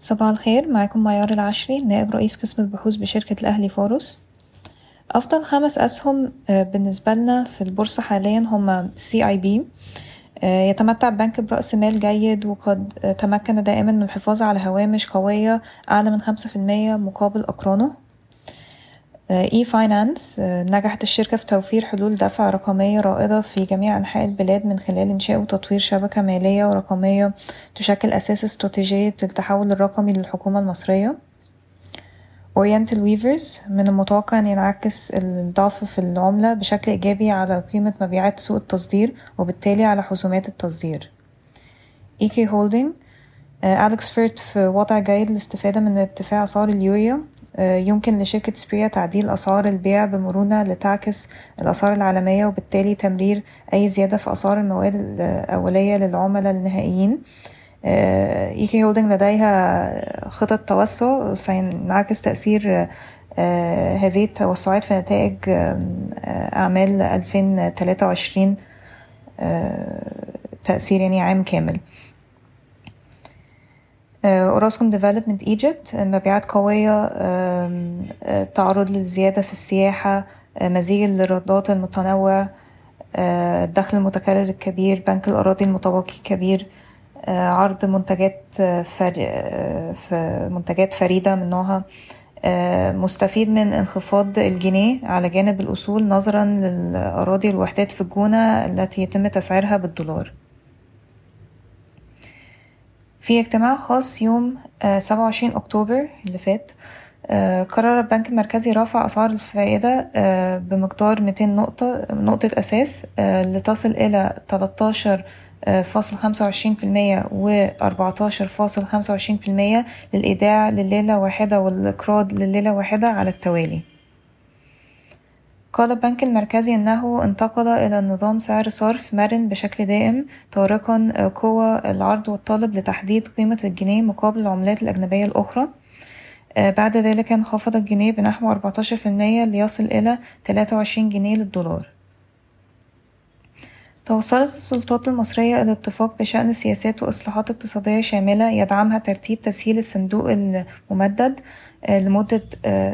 صباح الخير معاكم معيار العشري نائب رئيس قسم البحوث بشركة الأهلي فاروس أفضل خمس أسهم بالنسبة لنا في البورصة حاليا هما CIB يتمتع البنك برأس مال جيد وقد تمكن دائما من الحفاظ على هوامش قوية أعلى من خمسة في المية مقابل أقرانه. e-finance نجحت الشركة في توفير حلول دفع رقمية رائدة في جميع أنحاء البلاد من خلال إنشاء وتطوير شبكة مالية ورقمية تشكل أساس استراتيجية التحول الرقمي للحكومة المصرية. Oriental Weavers من المتوقع أن ينعكس الضعف في العملة بشكل إيجابي على قيمة مبيعات سوق التصدير وبالتالي على حسومات التصدير. EK Holding أليكس فيرت في وضع جيد للاستفادة من ارتفاع أسعار اليوريا يمكن لشركة سبريا تعديل أسعار البيع بمرونة لتعكس الأسعار العالمية وبالتالي تمرير أي زيادة في أسعار المواد الأولية للعملاء النهائيين. EK Holding لديها خطط توسع سينعكس تأثير هذه التوسعات في نتائج أعمال ألفين تلاتة وعشرين تأثير يعني عام كامل. Orascom Development Egypt مبيعات قوية تعرض للزيادة في السياحة مزيج الإيرادات المتنوع الدخل المتكرر الكبير بنك الأراضي المتبقي كبير عرض منتجات في منتجات فريدة من نوعها مستفيد من انخفاض الجنيه على جانب الأصول نظرا للأراضي والوحدات في الجونة التي يتم تسعيرها بالدولار. في اجتماع خاص يوم سبعة وعشرين أكتوبر اللي فات قرر البنك المركزي رفع أسعار الفائدة بمقدار ميتين نقطة نقطة أساس لتصل إلى تلاتاشر فاصل خمسة وعشرين في المية وأربعتاشر فاصل خمسة وعشرين في المية للإيداع لليلة واحدة والإقراض لليلة واحدة على التوالي. قال البنك المركزي أنه انتقل إلى نظام سعر صرف مرن بشكل دائم طارقا قوى العرض والطلب لتحديد قيمة الجنيه مقابل العملات الأجنبية الأخرى. بعد ذلك انخفض الجنيه بنحو أربعتاشر في المية ليصل إلى تلاتة وعشرين جنيه للدولار. توصلت السلطات المصرية إلى اتفاق بشأن سياسات وإصلاحات اقتصادية شاملة يدعمها ترتيب تسهيل الصندوق الممدد لمدة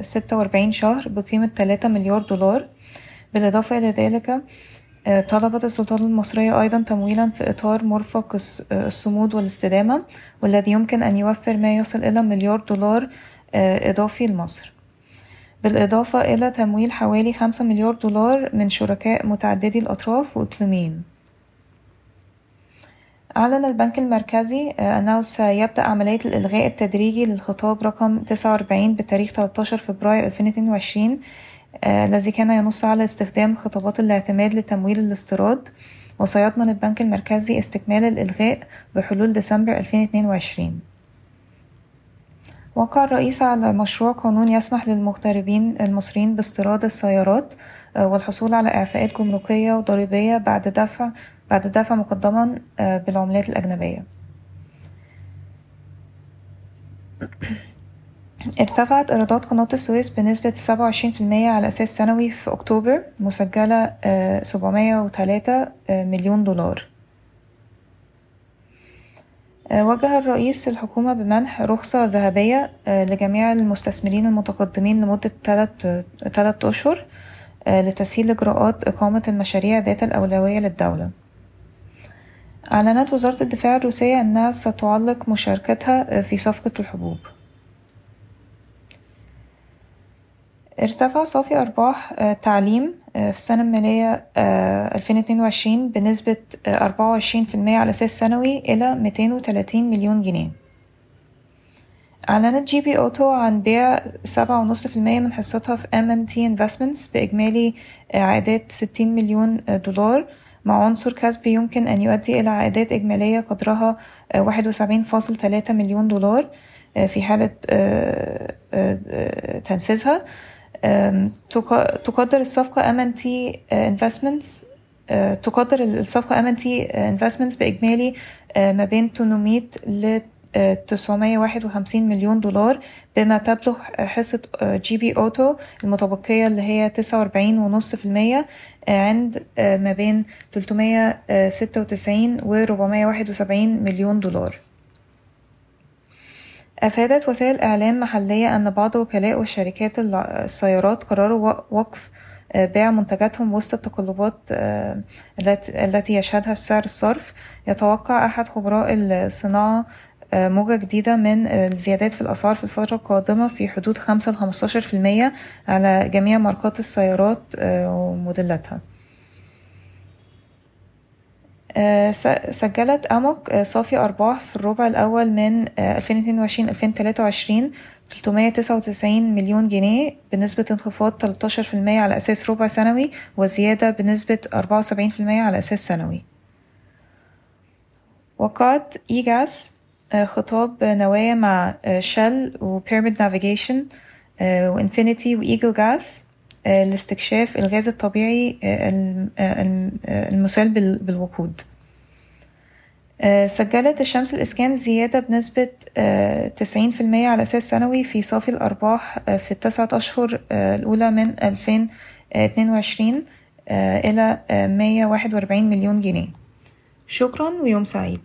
ستة وأربعين شهر بقيمة تلاتة مليار دولار. بالإضافة إلى ذلك طلبت السلطات المصرية أيضا تمويلا في إطار مرفق الصمود والاستدامة والذي يمكن أن يوفر ما يصل إلى مليار دولار إضافي لمصر. بالإضافة إلى تمويل حوالي خمسة مليار دولار من شركاء متعددي الأطراف وإقليميين أعلن البنك المركزي أنه سيبدأ عملية الإلغاء التدريجي للخطاب رقم تسعة وأربعين بتاريخ 13 فبراير 2022 الذي كان ينص على استخدام خطابات الاعتماد لتمويل الاستيراد وسيضمن البنك المركزي استكمال الإلغاء بحلول ديسمبر 2022 وقع الرئيس على مشروع قانون يسمح للمغتربين المصريين باستيراد السيارات والحصول على إعفاءات جمركية وضريبية بعد دفع بعد الدفع مقدما بالعملات الأجنبية. ارتفعت إيرادات قناة السويس بنسبة سبعة وعشرين في المية على أساس سنوي في أكتوبر مسجلة سبعمية وتلاتة مليون دولار. وجه الرئيس الحكومة بمنح رخصة ذهبية لجميع المستثمرين المتقدمين لمدة تلت أشهر لتسهيل إجراءات إقامة المشاريع ذات الأولوية للدولة. أعلنت وزارة الدفاع الروسية أنها ستعلق مشاركتها في صفقة الحبوب. ارتفع صافي أرباح تعليم في السنة المالية 2022 بنسبة 24% على أساس سنوي إلى 230 مليون جنيه. أعلنت GB Auto عن بيع سبعة ونص في المية من حصتها في MNT Investments بإجمالي عائدات ستين مليون دولار. مع عنصر كسبي يمكن أن يؤدي إلى عائدات إجمالية قدرها واحد وسبعين فاصل تلاتة مليون دولار في حالة تنفيذها. تقدر الصفقة MNT Investments تقدر الصفقة MNT Investments بإجمالي ما بين 800 ل 951 مليون دولار بما تبلغ حصة GB Auto المتبقية اللي هي تسعة وأربعين ونص في المية عند ما بين تلتمية ستة وتسعين وربعمية واحد وسبعين مليون دولار. أفادت وسائل إعلام محلية أن بعض وكلاء وشركات السيارات قرروا وقف بيع منتجاتهم وسط التقلبات التي يشهدها سعر الصرف. يتوقع أحد خبراء الصناعة موجة جديدة من الزيادات في الأسعار في الفترة القادمة في حدود خمسة لخمستاشر في المية على جميع ماركات السيارات وموديلاتها. سجلت أموك صافي أرباح في الربع الأول من 2022 2023 399 مليون جنيه بنسبة انخفاض 13% على أساس ربع سنوي وزيادة بنسبة 74% على أساس سنوي. وقعت إيجاس خطاب نوايا مع Shell و Pyramid Navigation و Infinity و Eagle Gas لاستكشاف الغاز الطبيعي المسال بالوقود. سجلت الشمس الإسكان زيادة بنسبة تسعين في المية على أساس سنوي في صافي الأرباح في التسعة أشهر الأولى من ألفين اتنين وعشرين إلى مية واحد وأربعين مليون جنيه. شكرا ويوم سعيد.